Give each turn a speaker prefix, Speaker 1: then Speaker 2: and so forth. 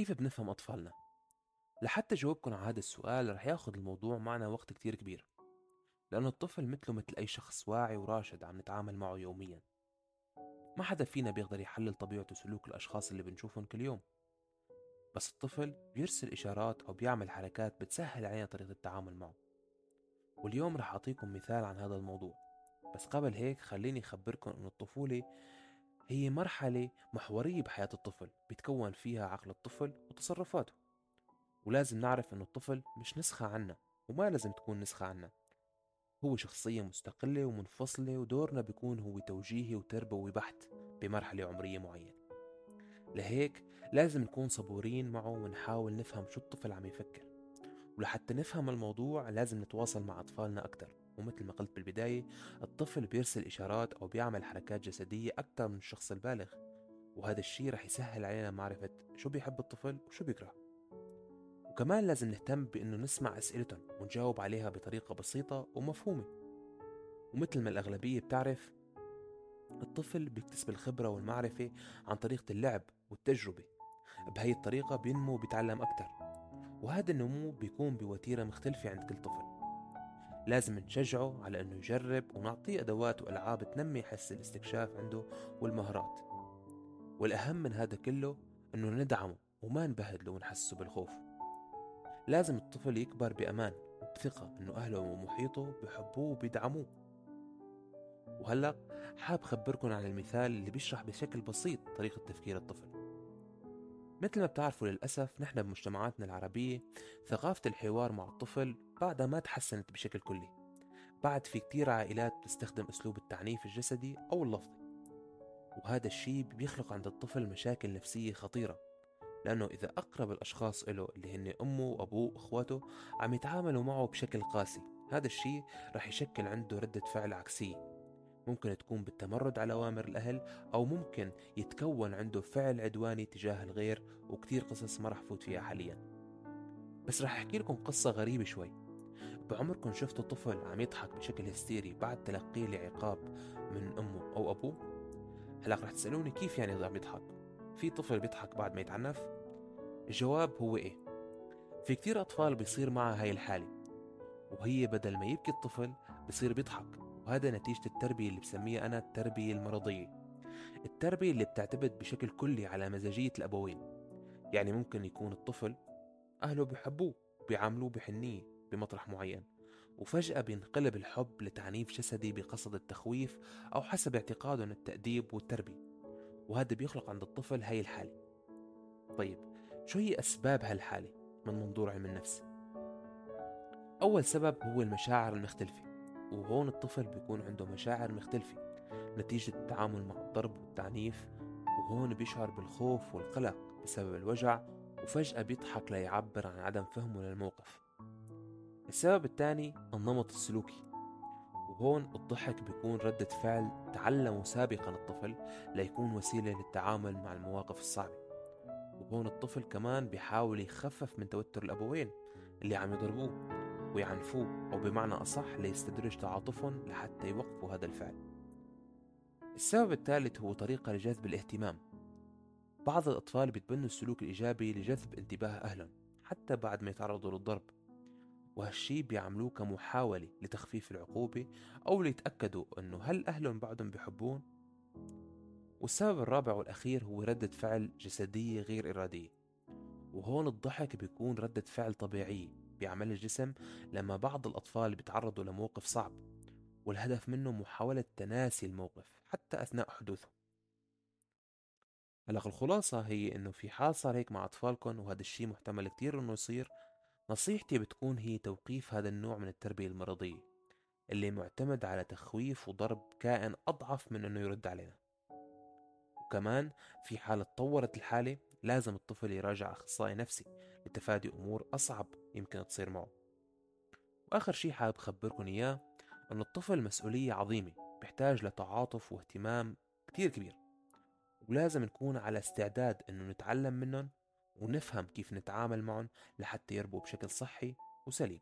Speaker 1: كيف بنفهم أطفالنا؟ لحتى جاوبكم على هذا السؤال رح ياخد الموضوع معنا وقت كتير كبير لأنه الطفل مثله مثل أي شخص واعي وراشد عم نتعامل معه يوميا. ما حدا فينا بيقدر يحلل طبيعة وسلوك الأشخاص اللي بنشوفهم كل يوم. بس الطفل بيرسل إشارات أو بيعمل حركات بتسهل علينا طريقة التعامل معه. واليوم رح أعطيكم مثال عن هذا الموضوع. بس قبل هيك خليني أخبركم أن الطفولة هي مرحلة محورية بحياة الطفل بيتكون فيها عقل الطفل وتصرفاته. ولازم نعرف أن الطفل مش نسخة عنا وما لازم تكون نسخة عنا. هو شخصية مستقلة ومنفصلة ودورنا بيكون هو توجيهي وتربوي بحت بمرحلة عمرية معينة. لهيك لازم نكون صبورين معه ونحاول نفهم شو الطفل عم يفكر. ولحتى نفهم الموضوع لازم نتواصل مع أطفالنا أكتر. ومثل ما قلت بالبداية الطفل بيرسل إشارات أو بيعمل حركات جسدية أكتر من الشخص البالغ وهذا الشيء رح يسهل علينا معرفة شو بيحب الطفل وشو بيكره. وكمان لازم نهتم بأنه نسمع أسئلتهم ونجاوب عليها بطريقة بسيطة ومفهومة. ومثل ما الأغلبية بتعرف الطفل بيكتسب الخبرة والمعرفة عن طريقة اللعب والتجربة. بهي الطريقة بينمو وبيتعلم أكتر. وهذا النمو بيكون بوتيرة مختلفة عند كل طفل. لازم نشجعه على أنه يجرب ونعطيه أدوات وألعاب تنمي حس الاستكشاف عنده والمهارات. والأهم من هذا كله أنه ندعمه وما نبهدله ونحسه بالخوف. لازم الطفل يكبر بأمان وبثقة أنه أهله ومحيطه بحبوه وبيدعموه. وهلأ حاب خبركن عن المثال اللي بيشرح بشكل بسيط طريقة تفكير الطفل. مثل ما بتعرفوا للأسف نحن بمجتمعاتنا العربية ثقافة الحوار مع الطفل بعدها ما تحسنت بشكل كلي. بعد في كتير عائلات بتستخدم أسلوب التعنيف الجسدي أو اللفظي. وهذا الشيء بيخلق عند الطفل مشاكل نفسية خطيرة لأنه إذا أقرب الأشخاص له اللي هن أمه وأبوه وأخواته عم يتعاملوا معه بشكل قاسي. هذا الشيء رح يشكل عنده ردة فعل عكسية. ممكن تكون بالتمرد على أوامر الأهل أو ممكن يتكون عنده فعل عدواني تجاه الغير وكتير قصص ما رح فوت فيها حاليا بس رح أحكي لكم قصة غريبة شوي بعمركم شفتوا طفل عم يضحك بشكل هستيري بعد تلقيه لعقاب من أمه أو أبوه؟ هلأ رح تسألوني كيف يعني عم يضحك؟ في طفل بيضحك بعد ما يتعنف؟ الجواب هو إيه؟ في كتير أطفال بيصير معها هاي الحالة وهي بدل ما يبكي الطفل بصير بيضحك وهذا نتيجة التربية اللي بسميها أنا التربية المرضية. التربية اللي بتعتمد بشكل كلي على مزاجية الأبوين. يعني ممكن يكون الطفل أهله بيحبوه بيعاملوه بحنية بمطرح معين. وفجأة بينقلب الحب لتعنيف جسدي بقصد التخويف أو حسب اعتقادهم التأديب والتربية. وهذا بيخلق عند الطفل هاي الحالة. طيب شو هي أسباب هالحالة من منظور علم النفس؟ أول سبب هو المشاعر المختلفة. وهون الطفل بيكون عنده مشاعر مختلفة نتيجة التعامل مع الضرب والتعنيف وهون بيشعر بالخوف والقلق بسبب الوجع وفجأة بيضحك ليعبر عن عدم فهمه للموقف. السبب الثاني النمط السلوكي وهون الضحك بيكون ردة فعل تعلمه سابقا الطفل ليكون وسيلة للتعامل مع المواقف الصعبة. وهون الطفل كمان بيحاول يخفف من توتر الأبوين اللي عم يضربوه. ويعنفوه أو بمعنى أصح ليستدرج تعاطفهم لحتى يوقفوا هذا الفعل. السبب الثالث هو طريقة لجذب الاهتمام. بعض الأطفال بيتبنوا السلوك الإيجابي لجذب انتباه أهلهم حتى بعد ما يتعرضوا للضرب وهالشي بيعملوه كمحاولة لتخفيف العقوبة أو ليتأكدوا أنه هل أهلهم بعدهم بيحبون؟ والسبب الرابع والأخير هو ردة فعل جسدية غير إرادية وهون الضحك بيكون ردة فعل طبيعية. بيعمل الجسم لما بعض الأطفال بيتعرضوا لموقف صعب والهدف منه محاولة تناسي الموقف حتى أثناء حدوثه هلا الخلاصة هي إنه في حال صار هيك مع أطفالكم وهذا الشيء محتمل كتير إنه يصير نصيحتي بتكون هي توقيف هذا النوع من التربية المرضية اللي معتمد على تخويف وضرب كائن أضعف من إنه يرد علينا. وكمان في حال تطورت الحالة لازم الطفل يراجع أخصائي نفسي لتفادي أمور أصعب يمكن تصير معه. وآخر شي حابب أخبركم إياه أن الطفل مسؤولية عظيمة بيحتاج لتعاطف واهتمام كتير كبير. ولازم نكون على استعداد أنه نتعلم منهم ونفهم كيف نتعامل معهم لحتى يربوا بشكل صحي وسليم.